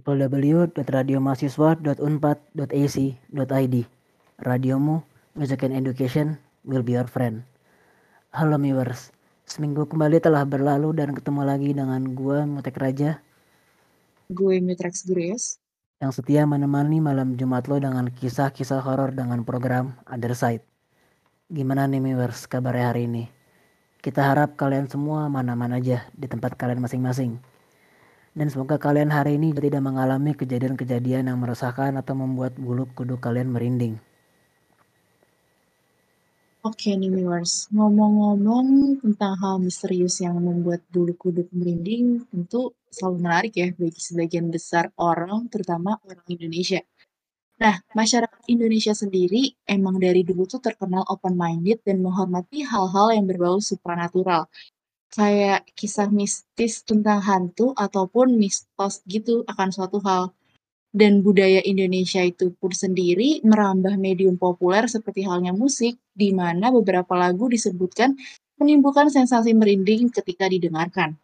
www.radiomahasiswa.unpad.ac.id Radiomu, Music and Education will be your friend. Halo viewers, seminggu kembali telah berlalu dan ketemu lagi dengan gue Mutek Raja. Gue Mitrex Grace. Yang setia menemani malam Jumat lo dengan kisah-kisah horor dengan program Other Side. Gimana nih viewers kabarnya hari ini? Kita harap kalian semua mana-mana aja di tempat kalian masing-masing dan semoga kalian hari ini tidak mengalami kejadian-kejadian yang meresahkan atau membuat bulu kuduk kalian merinding. Oke nih viewers, ngomong-ngomong tentang hal misterius yang membuat bulu kuduk merinding, tentu selalu menarik ya bagi sebagian besar orang, terutama orang Indonesia. Nah, masyarakat Indonesia sendiri emang dari dulu tuh terkenal open-minded dan menghormati hal-hal yang berbau supranatural kayak kisah mistis tentang hantu ataupun mistos gitu akan suatu hal. Dan budaya Indonesia itu pun sendiri merambah medium populer seperti halnya musik, di mana beberapa lagu disebutkan menimbulkan sensasi merinding ketika didengarkan.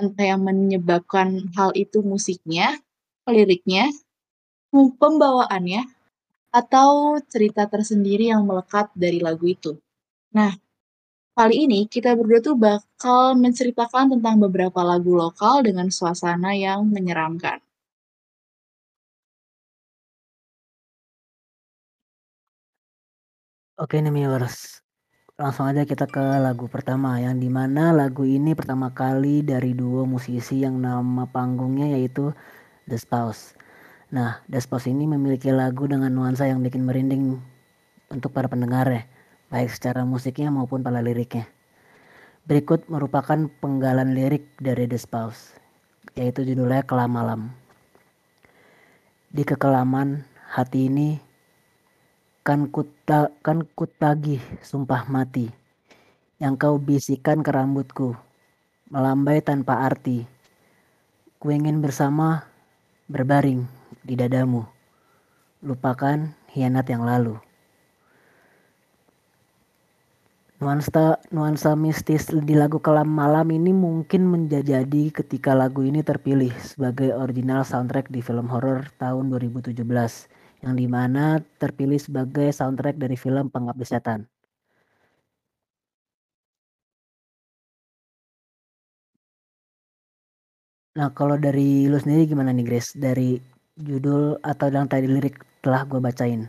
Entah yang menyebabkan hal itu musiknya, liriknya, pembawaannya, atau cerita tersendiri yang melekat dari lagu itu. Nah, Kali ini kita berdua tuh bakal menceritakan tentang beberapa lagu lokal dengan suasana yang menyeramkan. Oke nih viewers, langsung aja kita ke lagu pertama yang di mana lagu ini pertama kali dari duo musisi yang nama panggungnya yaitu The Spouse. Nah, The Spouse ini memiliki lagu dengan nuansa yang bikin merinding untuk para pendengar ya baik secara musiknya maupun pada liriknya. Berikut merupakan penggalan lirik dari The Spouse, yaitu judulnya Kelam Malam. Di kekelaman hati ini kan kuta kan kutagih sumpah mati yang kau bisikan ke rambutku melambai tanpa arti ku ingin bersama berbaring di dadamu lupakan hianat yang lalu nuansa nuansa mistis di lagu Kelam Malam ini mungkin menjadi ketika lagu ini terpilih sebagai original soundtrack di film horor tahun 2017 yang di mana terpilih sebagai soundtrack dari film Pengabdi Setan. Nah kalau dari lu sendiri gimana nih Grace dari judul atau yang tadi lirik telah gue bacain?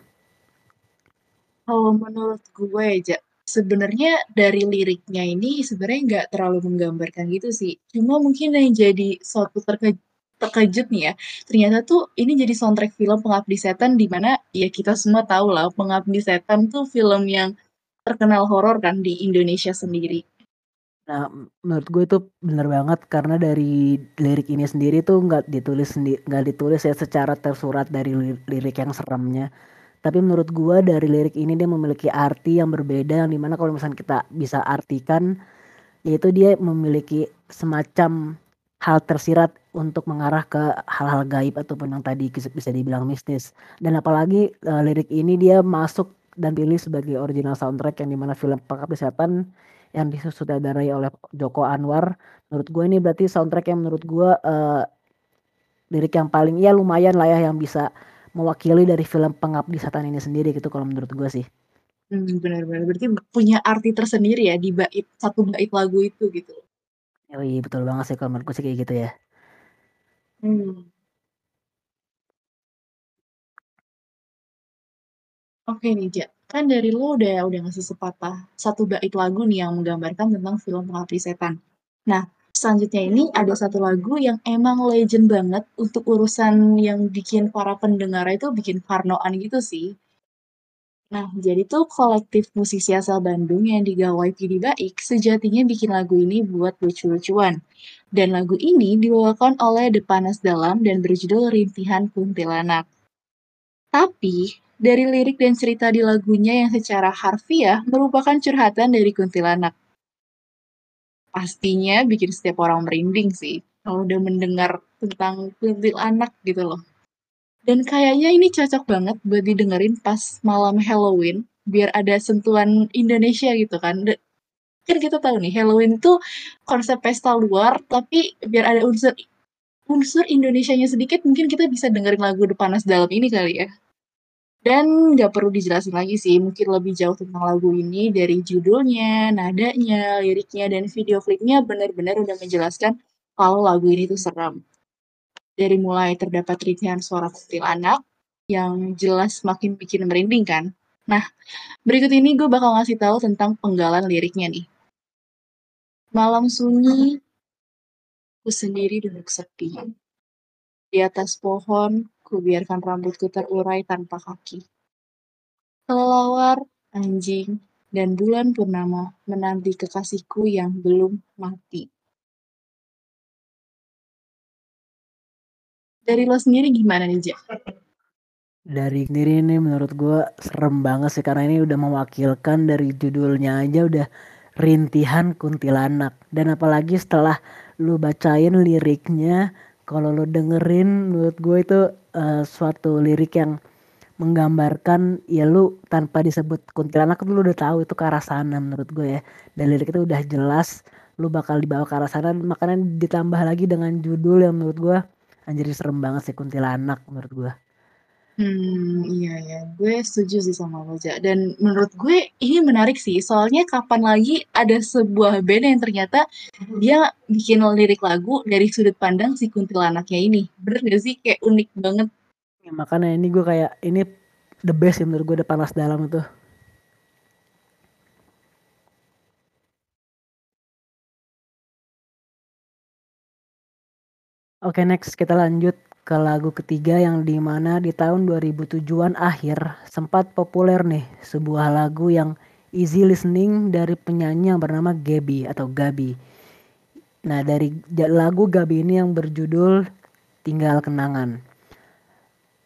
Kalau menurut gue aja sebenarnya dari liriknya ini sebenarnya nggak terlalu menggambarkan gitu sih. Cuma mungkin yang jadi suatu terke terkejut nih ya, ternyata tuh ini jadi soundtrack film Pengabdi Setan di mana ya kita semua tahu lah Pengabdi Setan tuh film yang terkenal horor kan di Indonesia sendiri. Nah, menurut gue itu bener banget karena dari lirik ini sendiri tuh nggak ditulis nggak ditulis ya secara tersurat dari lirik yang seremnya tapi menurut gue dari lirik ini dia memiliki arti yang berbeda yang di mana kalau misalnya kita bisa artikan yaitu dia memiliki semacam hal tersirat untuk mengarah ke hal-hal gaib ataupun yang tadi bisa dibilang mistis. Dan apalagi uh, lirik ini dia masuk dan pilih sebagai original soundtrack yang di mana film Pengabdi Setan yang disutradarai oleh Joko Anwar. Menurut gue ini berarti soundtrack yang menurut gue uh, lirik yang paling ya lumayan lah ya yang bisa mewakili dari film Pengabdi Setan ini sendiri gitu kalau menurut gue sih. Hmm, benar-benar berarti punya arti tersendiri ya di bait satu bait lagu itu gitu. Oh iya betul banget sih kalau menurutku sih kayak gitu ya. Hmm. Oke nih, Ja. Kan dari lo udah udah ngasih sepatah satu bait lagu nih yang menggambarkan tentang film Pengabdi Setan. Nah, Selanjutnya ini ada satu lagu yang emang legend banget untuk urusan yang bikin para pendengar itu bikin parnoan gitu sih. Nah, jadi tuh kolektif musisi asal Bandung yang digawai Pidi Baik sejatinya bikin lagu ini buat lucu-lucuan. Dan lagu ini dibawakan oleh The Panas Dalam dan berjudul Rintihan Kuntilanak. Tapi, dari lirik dan cerita di lagunya yang secara harfiah merupakan curhatan dari kuntilanak pastinya bikin setiap orang merinding sih kalau udah mendengar tentang anak gitu loh. Dan kayaknya ini cocok banget buat didengerin pas malam Halloween biar ada sentuhan Indonesia gitu kan. Kan kita tahu nih Halloween itu konsep pesta luar tapi biar ada unsur unsur Indonesianya sedikit mungkin kita bisa dengerin lagu The Panas Dalem ini kali ya. Dan nggak perlu dijelasin lagi sih, mungkin lebih jauh tentang lagu ini dari judulnya, nadanya, liriknya, dan video klipnya bener-bener udah menjelaskan kalau lagu ini tuh serem. Dari mulai terdapat rintihan suara kuntilanak yang jelas makin bikin merinding kan. Nah, berikut ini gue bakal ngasih tahu tentang penggalan liriknya nih. Malam sunyi, ku sendiri duduk sepi. Di atas pohon, ku biarkan rambutku terurai tanpa kaki. Kelelawar, anjing, dan bulan purnama menanti kekasihku yang belum mati. Dari lo sendiri gimana nih, Ja? Dari sendiri ini menurut gue serem banget sih karena ini udah mewakilkan dari judulnya aja udah rintihan kuntilanak dan apalagi setelah lu bacain liriknya kalau lu dengerin menurut gue itu uh, suatu lirik yang menggambarkan ya lu tanpa disebut kuntilanak lu udah tahu itu ke arah sana menurut gue ya. Dan lirik itu udah jelas lu bakal dibawa ke arah sana. Makanya ditambah lagi dengan judul yang menurut gue anjir serem banget sih kuntilanak menurut gue Hmm, iya ya, gue setuju sih sama lo, Ja. Dan menurut gue ini menarik sih, soalnya kapan lagi ada sebuah band yang ternyata dia bikin lirik lagu dari sudut pandang si kuntilanaknya ini. Bener gak sih? Kayak unik banget. Ya, makanya ini gue kayak ini the best ya menurut gue udah panas dalam itu. Oke next kita lanjut ke lagu ketiga yang di mana di tahun 2007-an akhir sempat populer nih sebuah lagu yang easy listening dari penyanyi yang bernama Gaby atau Gabi. Nah dari lagu Gabi ini yang berjudul Tinggal Kenangan.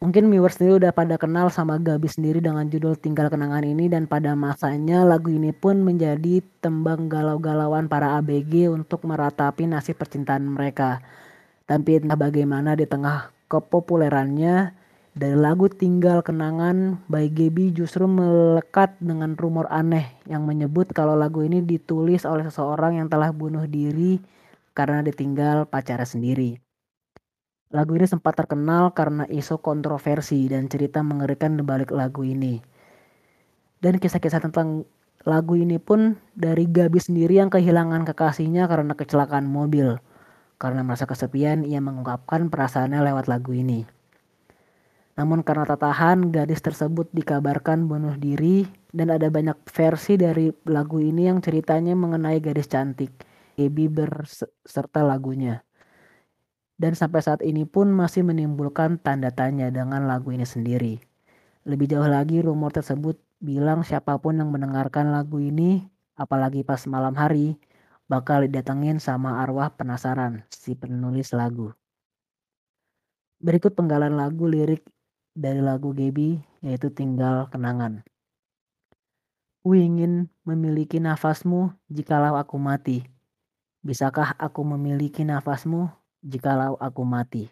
Mungkin viewers sendiri udah pada kenal sama Gabi sendiri dengan judul Tinggal Kenangan ini dan pada masanya lagu ini pun menjadi tembang galau-galauan para ABG untuk meratapi nasib percintaan mereka. Tapi entah bagaimana di tengah kepopulerannya dari lagu Tinggal Kenangan by Gaby justru melekat dengan rumor aneh yang menyebut kalau lagu ini ditulis oleh seseorang yang telah bunuh diri karena ditinggal pacarnya sendiri. Lagu ini sempat terkenal karena isu kontroversi dan cerita mengerikan di balik lagu ini. Dan kisah-kisah tentang lagu ini pun dari Gabi sendiri yang kehilangan kekasihnya karena kecelakaan mobil. Karena merasa kesepian, ia mengungkapkan perasaannya lewat lagu ini. Namun karena tak tahan, gadis tersebut dikabarkan bunuh diri dan ada banyak versi dari lagu ini yang ceritanya mengenai gadis cantik. Ebi berserta lagunya. Dan sampai saat ini pun masih menimbulkan tanda tanya dengan lagu ini sendiri. Lebih jauh lagi rumor tersebut bilang siapa pun yang mendengarkan lagu ini, apalagi pas malam hari, bakal didatengin sama arwah penasaran si penulis lagu. Berikut penggalan lagu lirik dari lagu Gaby yaitu Tinggal Kenangan. Ku ingin memiliki nafasmu jikalau aku mati. Bisakah aku memiliki nafasmu jikalau aku mati?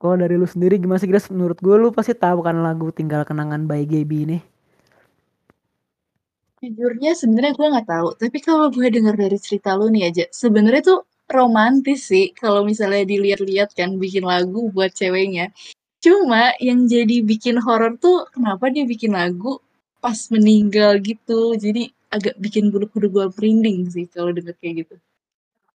Kalau dari lu sendiri gimana sih Grace? Menurut gue lu pasti tahu kan lagu Tinggal Kenangan by Gaby ini. Jujurnya sebenarnya gue nggak tahu, tapi kalau gue dengar dari cerita lu nih aja, sebenarnya tuh romantis sih kalau misalnya dilihat-lihat kan bikin lagu buat ceweknya. Cuma yang jadi bikin horor tuh kenapa dia bikin lagu pas meninggal gitu. Jadi agak bikin bulu kuduk gue merinding sih kalau denger kayak gitu.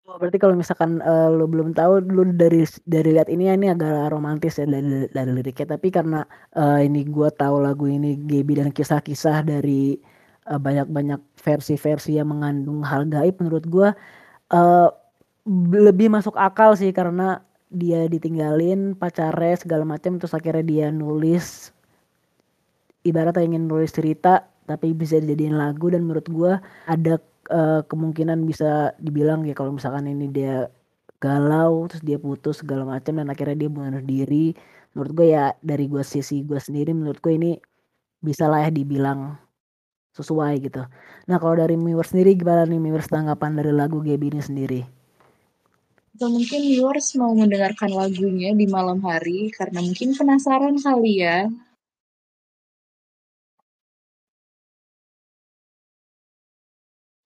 Oh, berarti kalau misalkan uh, lu belum tahu lu dari dari lihat ini ya ini agak romantis ya dari dari liriknya. Tapi karena uh, ini gua tahu lagu ini Gaby dan kisah-kisah dari uh, banyak-banyak versi-versi yang mengandung hal gaib menurut gua uh, lebih masuk akal sih karena dia ditinggalin pacarnya segala macam terus akhirnya dia nulis ibaratnya ingin nulis cerita tapi bisa dijadiin lagu. Dan menurut gua ada uh, kemungkinan bisa dibilang ya kalau misalkan ini dia galau terus dia putus segala macam dan akhirnya dia bunuh diri menurut gue ya dari gue sisi gue sendiri menurut gue ini bisa lah ya dibilang sesuai gitu. Nah kalau dari viewers sendiri gimana nih viewers tanggapan dari lagu Gaby ini sendiri? Atau mungkin viewers mau mendengarkan lagunya di malam hari karena mungkin penasaran kali ya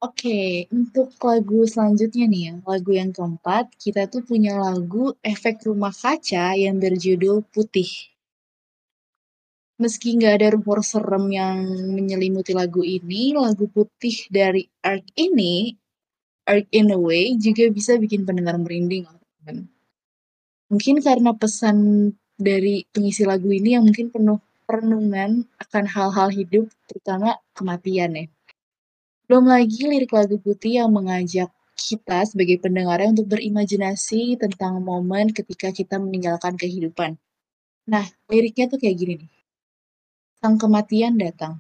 Oke, untuk lagu selanjutnya nih ya, lagu yang keempat, kita tuh punya lagu Efek Rumah Kaca yang berjudul Putih. Meski nggak ada rumor serem yang menyelimuti lagu ini, lagu Putih dari Ark ini, Ark in a Way, juga bisa bikin pendengar merinding kan. Mungkin karena pesan dari pengisi lagu ini yang mungkin penuh perenungan akan hal-hal hidup, terutama kematian ya. Belum lagi lirik lagu Putih yang mengajak kita sebagai pendengarnya untuk berimajinasi tentang momen ketika kita meninggalkan kehidupan. Nah, liriknya tuh kayak gini nih. Sang kematian datang.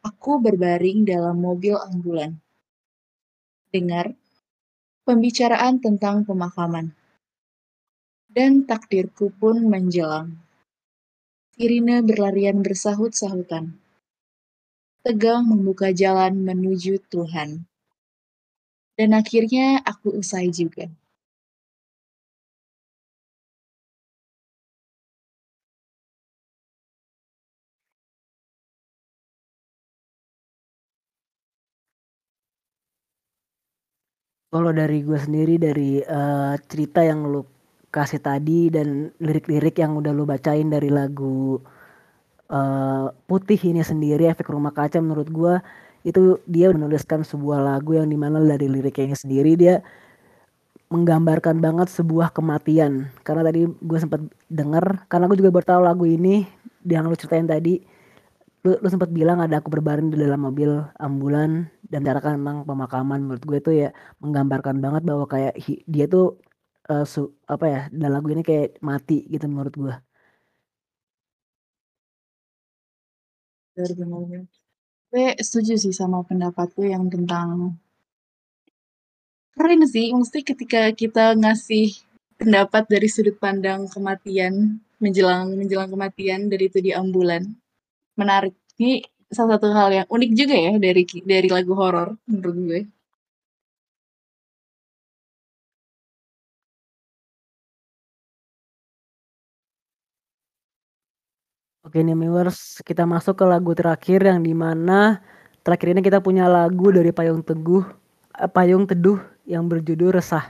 Aku berbaring dalam mobil ambulan. Dengar pembicaraan tentang pemakaman. Dan takdirku pun menjelang. Irina berlarian bersahut-sahutan. Tegang membuka jalan menuju Tuhan. Dan akhirnya aku usai juga. Kalau dari gue sendiri dari uh, cerita yang lu kasih tadi dan lirik-lirik yang udah lu bacain dari lagu uh, Putih ini sendiri efek rumah kaca menurut gue itu dia menuliskan sebuah lagu yang di mana dari liriknya sendiri dia menggambarkan banget sebuah kematian karena tadi gue sempat denger karena gue juga baru tahu lagu ini yang lu ceritain tadi lu, lu sempat bilang ada aku berbaring di dalam mobil ambulan dan cara memang pemakaman menurut gue itu ya menggambarkan banget bahwa kayak dia tuh uh, su, apa ya dalam lagu ini kayak mati gitu menurut gue. Benar-benar. Gue setuju sih sama pendapatku yang tentang keren sih, mesti ketika kita ngasih pendapat dari sudut pandang kematian menjelang menjelang kematian dari itu di ambulan menarik. Ini salah satu hal yang unik juga ya dari dari lagu horor menurut gue Oke nih viewers, kita masuk ke lagu terakhir yang di mana terakhir ini kita punya lagu dari Payung Teguh, eh, Payung Teduh yang berjudul Resah.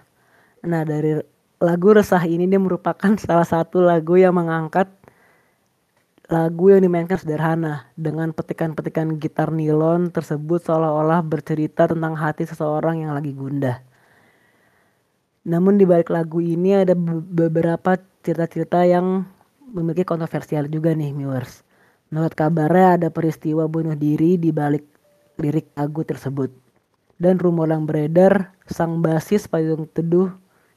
Nah dari lagu Resah ini dia merupakan salah satu lagu yang mengangkat lagu yang dimainkan sederhana dengan petikan-petikan gitar nilon tersebut seolah-olah bercerita tentang hati seseorang yang lagi gundah. Namun di balik lagu ini ada beberapa cerita-cerita yang memiliki kontroversial juga nih viewers. Menurut kabarnya ada peristiwa bunuh diri di balik lirik lagu tersebut. Dan rumor yang beredar, sang basis payung teduh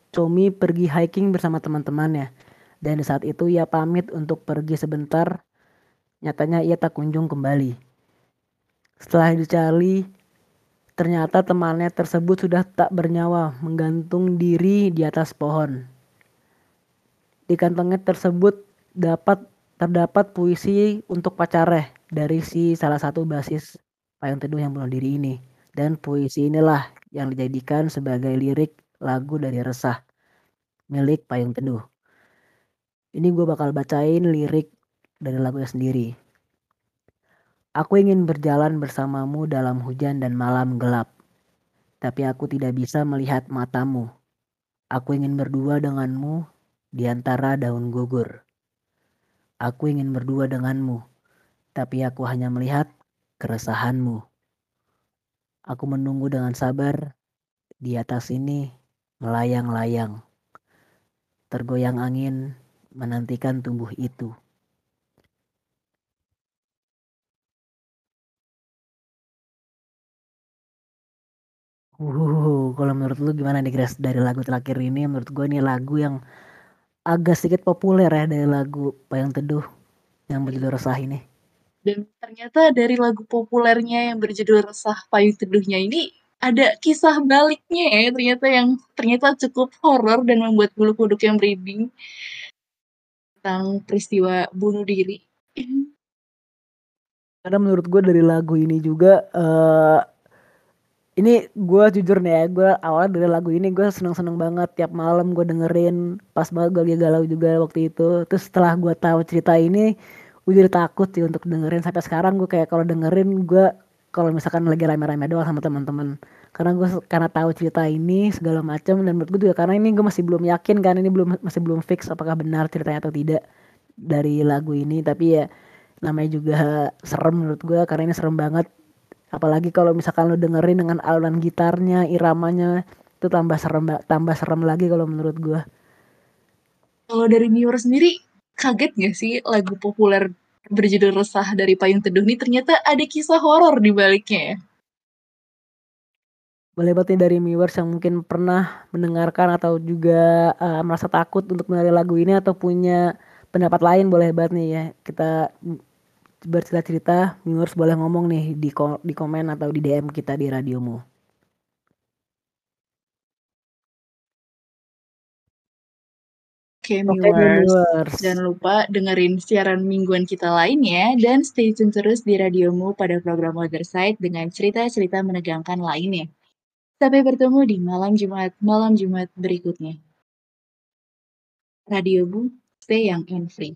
Comi pergi hiking bersama teman-temannya dan saat itu ia pamit untuk pergi sebentar. Nyatanya ia tak kunjung kembali. Setelah dicari, ternyata temannya tersebut sudah tak bernyawa, menggantung diri di atas pohon. Di kantongnya tersebut dapat terdapat puisi untuk pacarnya dari si salah satu basis payung teduh yang bunuh diri ini. Dan puisi inilah yang dijadikan sebagai lirik lagu dari Resah milik Payung Teduh. Ini gue bakal bacain lirik dari lagunya sendiri. Aku ingin berjalan bersamamu dalam hujan dan malam gelap, tapi aku tidak bisa melihat matamu. Aku ingin berdua denganmu di antara daun gugur. Aku ingin berdua denganmu, tapi aku hanya melihat keresahanmu. Aku menunggu dengan sabar di atas ini melayang-layang. Tergoyang angin menantikan tumbuh itu. Uh, kalau menurut lu gimana nih Grace dari lagu terakhir ini? Menurut gue ini lagu yang agak sedikit populer ya dari lagu Payung Teduh yang berjudul Resah ini. Dan ternyata dari lagu populernya yang berjudul Resah Payung Teduhnya ini ada kisah baliknya ya ternyata yang ternyata cukup horor dan membuat bulu kuduk yang merinding tentang peristiwa bunuh diri. Karena menurut gue dari lagu ini juga uh, ini gue jujur nih ya gue awalnya dari lagu ini gue seneng seneng banget. Tiap malam gue dengerin pas banget gue lagi galau juga waktu itu. Terus setelah gue tahu cerita ini gue jadi takut sih untuk dengerin. Sampai sekarang gue kayak kalau dengerin gue kalau misalkan lagi rame-rame doang sama teman-teman. Karena gue karena tahu cerita ini segala macam dan menurut gue juga karena ini gue masih belum yakin kan ini belum masih belum fix apakah benar ceritanya atau tidak dari lagu ini. Tapi ya namanya juga serem menurut gue karena ini serem banget apalagi kalau misalkan lo dengerin dengan alunan gitarnya iramanya itu tambah serem tambah serem lagi kalau menurut gue kalau dari Miur sendiri kaget gak sih lagu populer berjudul Resah dari Payung Teduh ini ternyata ada kisah horor di baliknya ya? Boleh banget nih dari viewers yang mungkin pernah mendengarkan atau juga uh, merasa takut untuk mendengar lagu ini atau punya pendapat lain boleh banget nih ya kita bercerita-cerita viewers boleh ngomong nih di ko di komen atau di DM kita di radiomu. Oke, okay, viewers. viewers. Jangan lupa dengerin siaran mingguan kita lainnya dan stay tune terus di radiomu pada program Other Side dengan cerita-cerita menegangkan lainnya. Sampai bertemu di malam Jumat, malam Jumat berikutnya. Radio Bu, stay young and free.